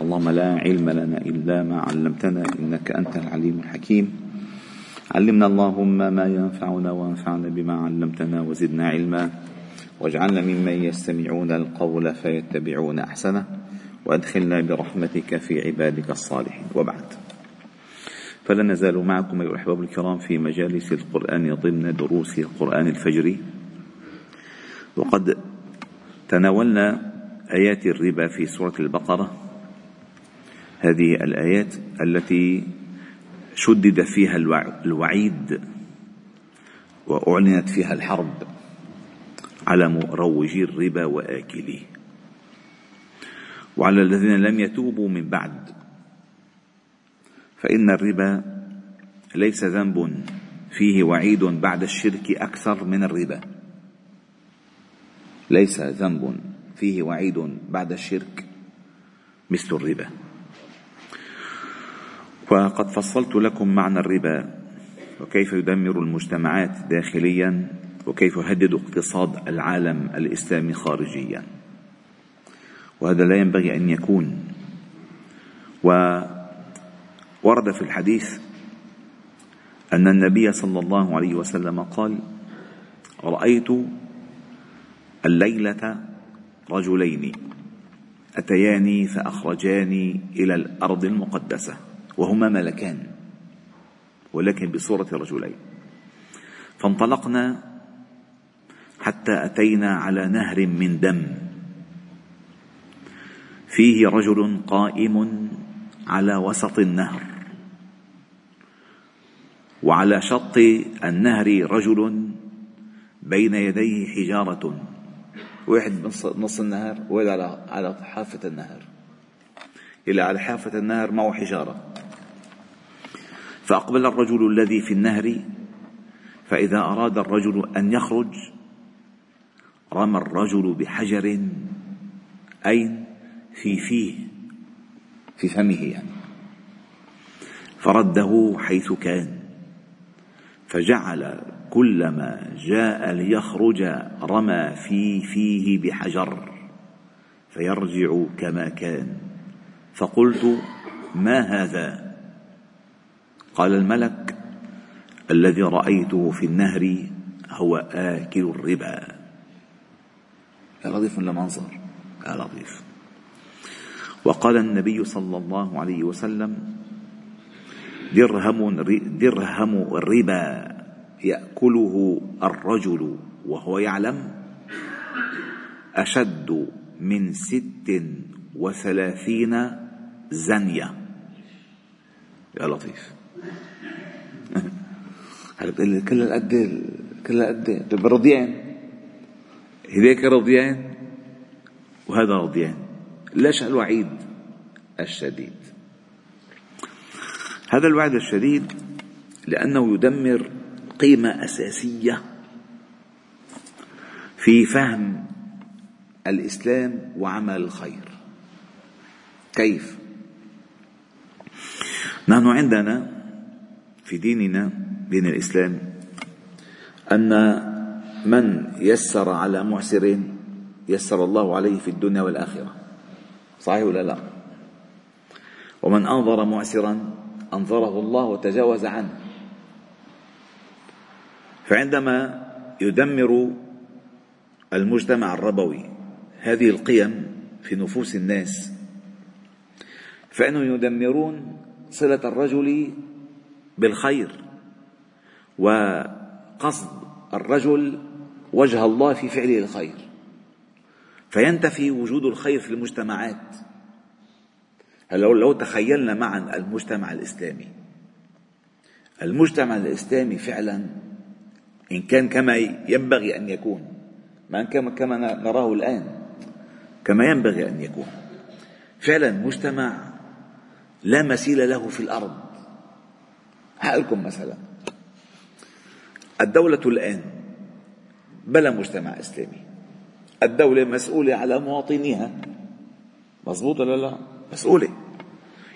اللهم لا علم لنا إلا ما علمتنا إنك أنت العليم الحكيم. علمنا اللهم ما ينفعنا وانفعنا بما علمتنا وزدنا علما. واجعلنا ممن يستمعون القول فيتبعون أحسنه. وأدخلنا برحمتك في عبادك الصالحين. وبعد. فلا نزال معكم أيها الأحباب الكرام في مجالس القرآن ضمن دروس القرآن الفجري وقد تناولنا آيات الربا في سورة البقرة. هذه الآيات التي شدد فيها الوعيد وأعلنت فيها الحرب على مروجي الربا وآكليه وعلى الذين لم يتوبوا من بعد. فإن الربا ليس ذنب فيه وعيد بعد الشرك أكثر من الربا. ليس ذنب فيه وعيد بعد الشرك مثل الربا. وقد فصلت لكم معنى الربا وكيف يدمر المجتمعات داخليا وكيف يهدد اقتصاد العالم الإسلامي خارجيا. وهذا لا ينبغي أن يكون. وورد في الحديث أن النبي صلى الله عليه وسلم قال رأيت الليلة رجلين أتياني فأخرجاني إلى الأرض المقدسة. وهما ملكان ولكن بصورة رجلين. فانطلقنا حتى أتينا على نهر من دم. فيه رجل قائم على وسط النهر. وعلى شط النهر رجل بين يديه حجارة. واحد نص النهر وواحد على على حافة النهر. إلى على حافة النهر معه حجارة. فأقبل الرجل الذي في النهر فإذا أراد الرجل أن يخرج رمى الرجل بحجر أين في فيه في فمه يعني. فرده حيث كان فجعل كلما جاء ليخرج رمى في فيه بحجر فيرجع كما كان. فقلت ما هذا؟ قال الملك الذي رأيته في النهر هو آكل الربا. يا لطيف ولا منظر يا لطيف. وقال النبي صلى الله عليه وسلم درهم درهم الربا يأكله الرجل وهو يعلم أشد من ست وثلاثين زنية. يا لطيف. هلا لي كلها قد كلها قد طيب رضيان. هذيك رضيان وهذا رضيان. ليش الوعيد الشديد؟ هذا الوعد الشديد لأنه يدمر قيمة أساسية في فهم الإسلام وعمل الخير. كيف؟ نحن عندنا في ديننا دين الإسلام أن من يسر على معسر يسر الله عليه في الدنيا والآخرة. صحيح ولا لا؟ ومن أنظر معسرا أنظره الله وتجاوز عنه. فعندما يدمر المجتمع الربوي هذه القيم في نفوس الناس فإنهم يدمرون صلة الرجل بالخير وقصد الرجل وجه الله في فعله الخير. فينتفي وجود الخير في المجتمعات. هلا لو تخيلنا معا المجتمع الإسلامي. المجتمع الإسلامي فعلا إن كان كما ينبغي أن يكون ما كان كما نراه الآن كما ينبغي أن يكون. فعلا مجتمع لا مثيل له في الأرض. هقلكم مثلا. الدولة الآن بلا مجتمع إسلامي. الدولة مسؤولة على مواطنيها. مضبوط ولا لا؟ مسؤولة.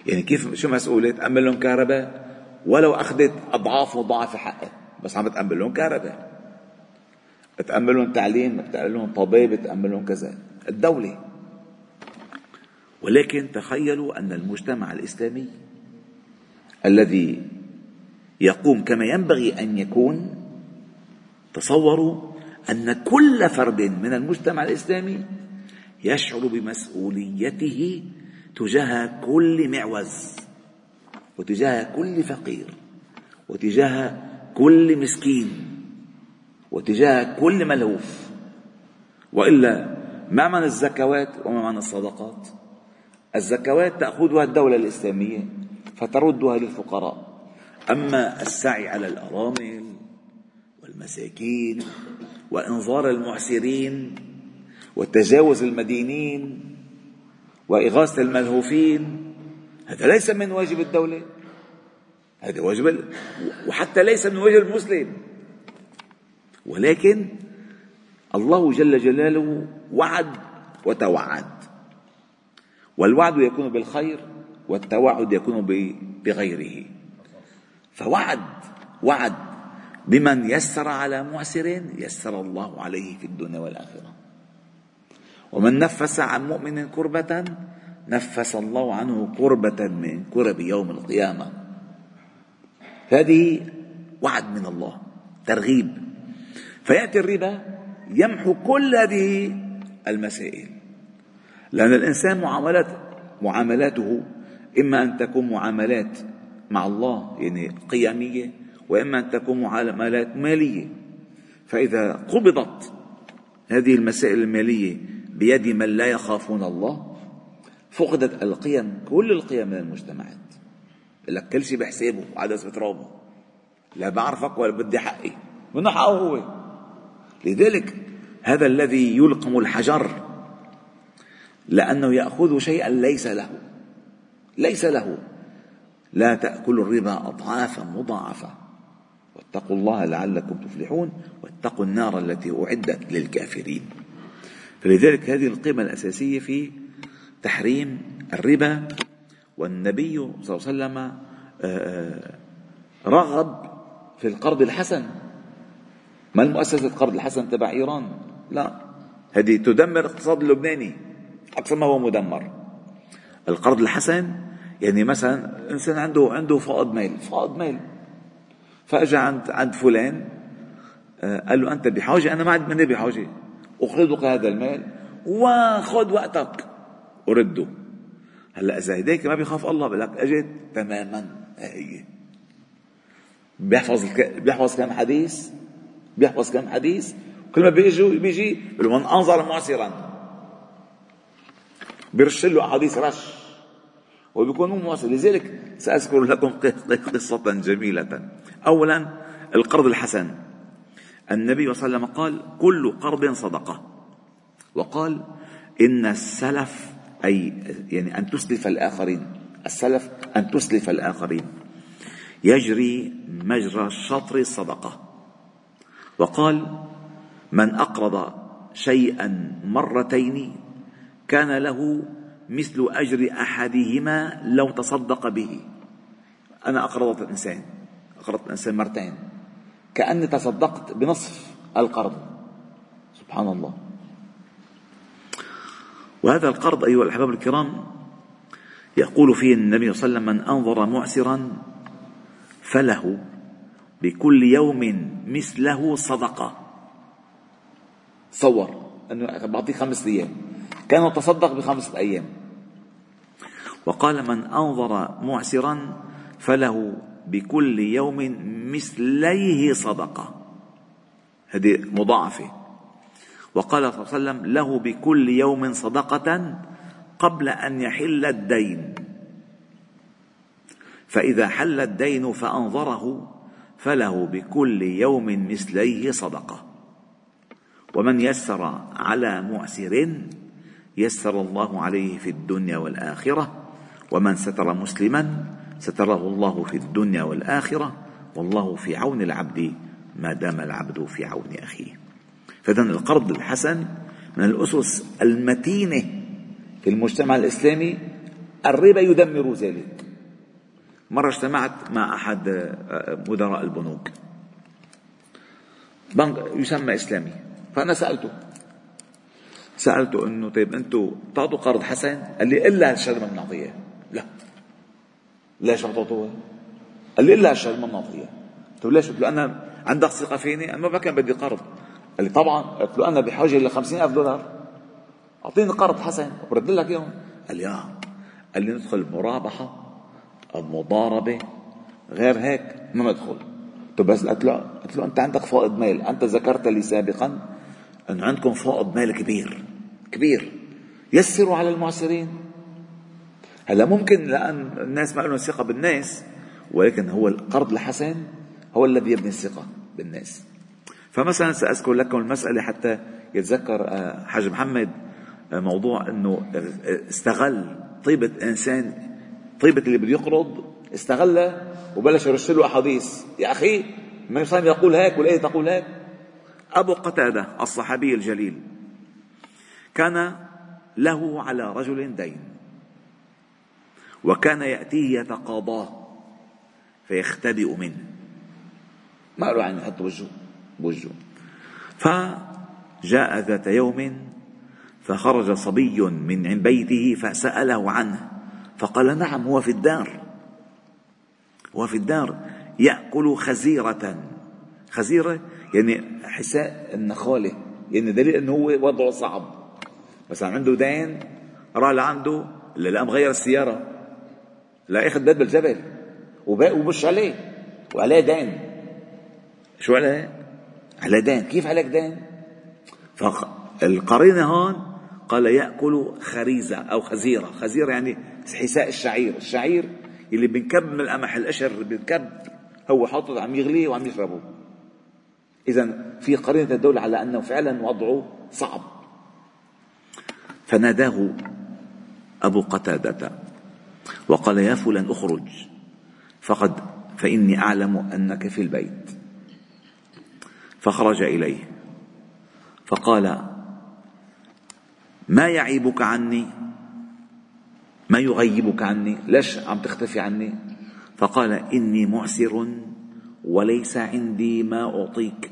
يعني كيف شو مسؤولة؟ تأمن لهم كهرباء؟ ولو أخذت أضعاف مضاعفة حقها بس عم تأمن لهم كهرباء. تأمن لهم تعليم تأمن لهم طبيب تأمن لهم كذا. الدولة. ولكن تخيلوا أن المجتمع الإسلامي الذي يقوم كما ينبغي أن يكون. تصوروا أن كل فرد من المجتمع الإسلامي يشعر بمسؤوليته تجاه كل معوز وتجاه كل فقير وتجاه كل مسكين وتجاه كل ملهوف وإلا ما معنى الزكوات وما معنى الصدقات؟ الزكوات تأخذها الدولة الإسلامية فتردها للفقراء. أما السعي على الأرامل والمساكين وإنظار المعسرين وتجاوز المدينين وإغاثة الملهوفين هذا ليس من واجب الدولة. هذا واجب وحتى ليس من واجب المسلم. ولكن الله جل جلاله وعد وتوعد. والوعد يكون بالخير والتوعد يكون بغيره. فوعد وعد بمن يسر على معسر يسر الله عليه في الدنيا والآخرة. ومن نفس عن مؤمن كربة نفس الله عنه كربة من كرب يوم القيامة. هذه وعد من الله ترغيب. فيأتي الربا يمحو كل هذه المسائل. لأن الإنسان معاملات معاملاته إما أن تكون معاملات مع الله يعني قيميه وإما أن تكون معاملات مالية. فإذا قبضت هذه المسائل المالية بيد من لا يخافون الله فقدت القيم كل القيم من المجتمعات. لك كل شيء بحسابه عدس بترابه. لا بعرفك ولا بدي حقي. منه حقه هو؟ لذلك هذا الذي يلقم الحجر لأنه يأخذ شيئا ليس له. ليس له. لا تأكلوا الربا أضعافا مضاعفة. واتقوا الله لعلكم تفلحون واتقوا النار التي أعدت للكافرين. فلذلك هذه القيمة الأساسية في تحريم الربا. والنبي صلى الله عليه وسلم آه، آه، رغب في القرض الحسن. ما المؤسسة القرض الحسن تبع إيران؟ لا. هذه تدمر الاقتصاد اللبناني أكثر ما هو مدمر. القرض الحسن يعني مثلا إنسان عنده عنده فائض مال فائض مال فأجا عند عند فلان آه، قال له أنت بحاجة؟ أنا ما عندي مني بحاجة. أقرضك هذا المال وخذ وقتك. ورده هلأ إذا هديك ما بيخاف الله بقول لك اجت تماما. هي. بيحفظ بيحفظ كم حديث؟ بيحفظ كم حديث؟ كل ما بيجي بيجي بيقول من أنظر معسرا. بيرش له أحاديث رش. وبيكون مو معسر لذلك سأذكر لكم قصة جميلة. اولا القرض الحسن. النبي صلى الله عليه وسلم قال كل قرض صدقة. وقال إن السلف أي يعني أن تسلف الآخرين. السلف أن تسلف الآخرين. يجري مجرى الشطر الصدقة. وقال من أقرض شيئا مرتين كان له مثل أجر أحدهما لو تصدق به. أنا أقرضت الإنسان أقرضت الإنسان مرتين. كأني تصدقت بنصف القرض. سبحان الله. وهذا القرض أيها الأحباب الكرام يقول فيه النبي صلى الله عليه وسلم من أنظر معسرا فله بكل يوم مثله صدقة. تصور أنه بعطيك خمس أيام. كان تصدق بخمسة أيام. وقال من أنظر معسرا فله بكل يوم مثليه صدقة. هذه مضاعفة. وقال صلى الله عليه وسلم له بكل يوم صدقة قبل أن يحل الدين. فإذا حل الدين فأنظره فله بكل يوم مثليه صدقة. ومن يسر على معسر يسر الله عليه في الدنيا والآخرة ومن ستر مسلما ستره الله في الدنيا والآخرة والله في عون العبد ما دام العبد في عون أخيه. فإذا القرض الحسن من الأسس المتينة في المجتمع الإسلامي الربا يدمر ذلك. مرة اجتمعت مع أحد آه، مدراء البنوك. بنك يسمى إسلامي. فأنا سألته سألته إنه طيب أنتم بتعطوا قرض حسن؟ قال لي إلا هالشهر ما بنعطيه لا. ليش ما بتعطوه؟ قال لي إلا هالشهر ما بنعطيه طيب ليش؟ قلت له أنا عندك ثقة فيني؟ أنا ما كان بدي قرض. قال لي طبعا. قلت له أنا بحاجه ل ألف دولار. أعطيني قرض حسن وبرد لك إياهم. قال لي آه. قال لي ندخل مرابحة المضاربه غير هيك ما ندخل. طيب بس قلت له قلت له أنت عندك فائض مال أنت ذكرت لي سابقا إن عندكم فائض مال كبير. كبير. يسروا على المعسرين هلا ممكن لأن الناس ما لهم ثقة بالناس ولكن هو القرض الحسن هو الذي يبني الثقة بالناس. فمثلا سأذكر لكم المسألة حتى يتذكر آه، حاج محمد آه، موضوع إنه آه، استغل طيبة إنسان طيبة اللي بده يقرض استغلها وبلش يرش له أحاديث. يا أخي ما يقول هيك والآية تقول هيك. أبو قتادة الصحابي الجليل كان له على رجل دين. وكان يأتيه يتقاضاه فيختبئ منه. ما له عن يحط وجهه بوجهه. فجاء ذات يوم فخرج صبي من بيته فسأله عنه فقال نعم هو في الدار. هو في الدار يأكل خزيرة. خزيرة يعني حساء النخالة يعني دليل إنه هو وضعه صعب. مثلا عنده دين راح لعنده اللي لا مغير السيارة. لا اخذ بيت بالجبل. وبش عليه. وعليه دين. شو عليه؟ على دين. كيف عليك دين؟ فالقرينة هون قال يأكل خريزة أو خزيرة. خزيرة يعني حساء الشعير. الشعير اللي بنكب من القمح القشر بنكب هو حاطط عم يغليه وعم يشربه. إذا في قرينة تدل على أنه فعلا وضعه صعب. فناداه أبو قتادة وقال يا فلان اخرج فقد فإني أعلم أنك في البيت. فخرج إليه فقال ما يعيبك عني؟ ما يغيبك عني؟ ليش عم تختفي عني؟ فقال إني معسر وليس عندي ما أعطيك.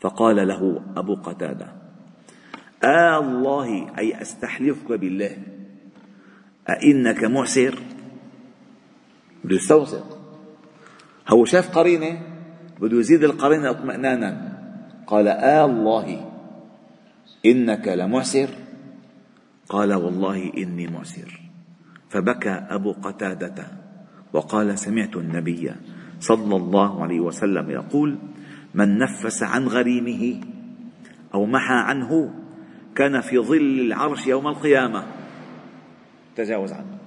فقال له أبو قتادة آه الله أي أستحلفك بالله. أئنك معسر؟ بده يستوثق هو شاف قرينة؟ بده يزيد القرينة اطمئنانا. قال آه الله إنك لمعسر؟ قال والله إني معسر. فبكى أبو قتادة وقال سمعت النبي صلى الله عليه وسلم يقول من نفس عن غريمه أو محى عنه كان في ظل العرش يوم القيامة. تجاوز عنه.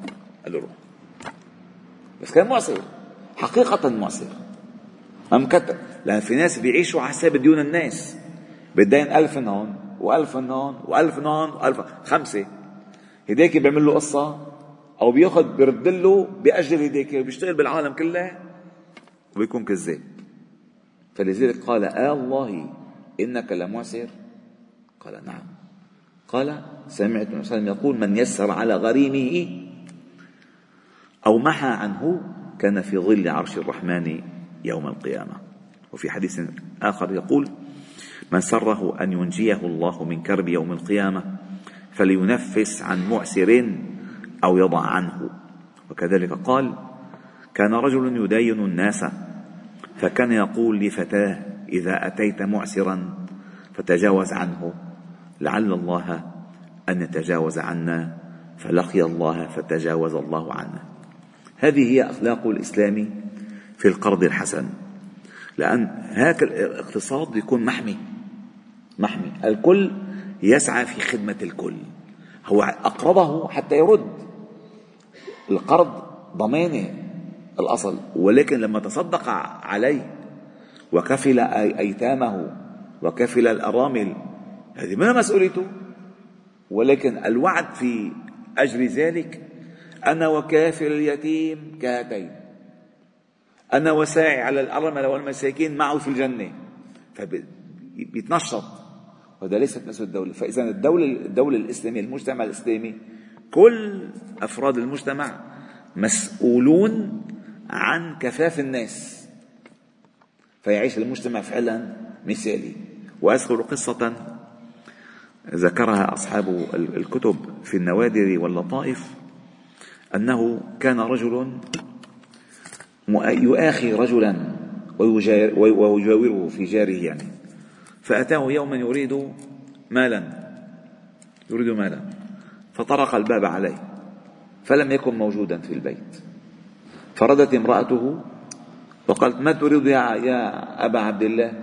قال له روح بس كان معسر حقيقة معسر أم كتب لأن في ناس بيعيشوا على حساب ديون الناس. بدين ألف هون وألف هون وألف هون وألف خمسة. هديك بيعمل له قصة أو بياخذ بيرد له بأجل هديك وبيشتغل بالعالم كله وبيكون كذاب. فلذلك قال آه الله إنك لمعسر قال نعم. قال سمعت النبي صلى الله عليه وسلم يقول من يسر على غريمه أو محى عنه كان في ظل عرش الرحمن يوم القيامة. وفي حديث آخر يقول من سره أن ينجيه الله من كرب يوم القيامة فلينفس عن معسر أو يضع عنه. وكذلك قال كان رجل يداين الناس فكان يقول لفتاه إذا أتيت معسرا فتجاوز عنه. لعل الله أن يتجاوز عنا فلقي الله فتجاوز الله عنا. هذه هي أخلاق الإسلام في القرض الحسن. لأن هذا الاقتصاد يكون محمي محمي. الكل يسعى في خدمة الكل. هو أقرضه حتى يرد. القرض ضمانة الأصل. ولكن لما تصدق عليه وكفل أيتامه وكفل الأرامل هذه ما مسؤوليته؟ ولكن الوعد في أجر ذلك أنا وكافل اليتيم كهاتين. أنا وساعي على الأرملة والمساكين معه في الجنة. فبيتنشط. وهذا ليست مسؤولية الدولة فإذا الدولة الدولة الإسلامية المجتمع الإسلامي كل أفراد المجتمع مسؤولون عن كفاف الناس. فيعيش المجتمع فعلا مثالي. وأذكر قصة ذكرها أصحاب الكتب في النوادر واللطائف أنه كان رجل يؤاخي رجلا ويجاوره في جاره يعني. فأتاه يوما يريد مالا يريد مالا فطرق الباب عليه فلم يكن موجودا في البيت. فردت امرأته وقالت ما تريد يا, يا أبا عبد الله؟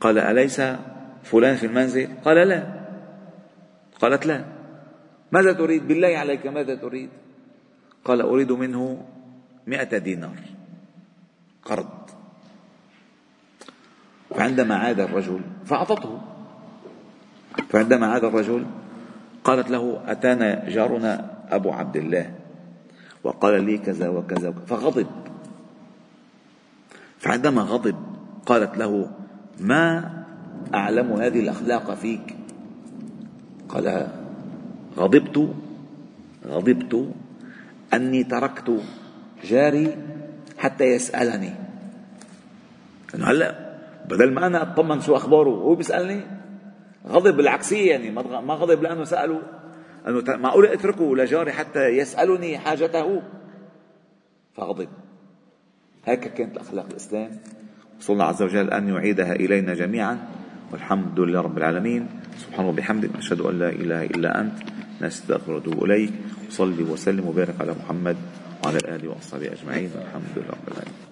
قال أليس فلان في المنزل؟ قال لا. قالت لا. ماذا تريد؟ بالله عليك ماذا تريد؟ قال أريد منه مئة دينار. قرض. فعندما عاد الرجل فأعطته. فعندما عاد الرجل قالت له أتانا جارنا أبو عبد الله؟ وقال لي كذا وكذا فغضب. فعندما غضب قالت له ما أعلم هذه الأخلاق فيك؟ قال غضبت غضبت أني تركت جاري حتى يسألني. هلا بدل ما أنا أطمن شو أخباره هو بيسألني غضب بالعكسية يعني ما غضب لأنه سأله أنه معقول أتركه لجاري حتى يسألني حاجته؟ فغضب. هيك كانت أخلاق الإسلام. الله عز وجل أن يعيدها إلينا جميعا. والحمد لله رب العالمين. سبحانه وبحمده أشهد أن لا إله إلا أنت نستغفر ونتوب إليك. وصلي وسلم وبارك على محمد وعلى آله وأصحابه أجمعين. والحمد لله رب العالمين.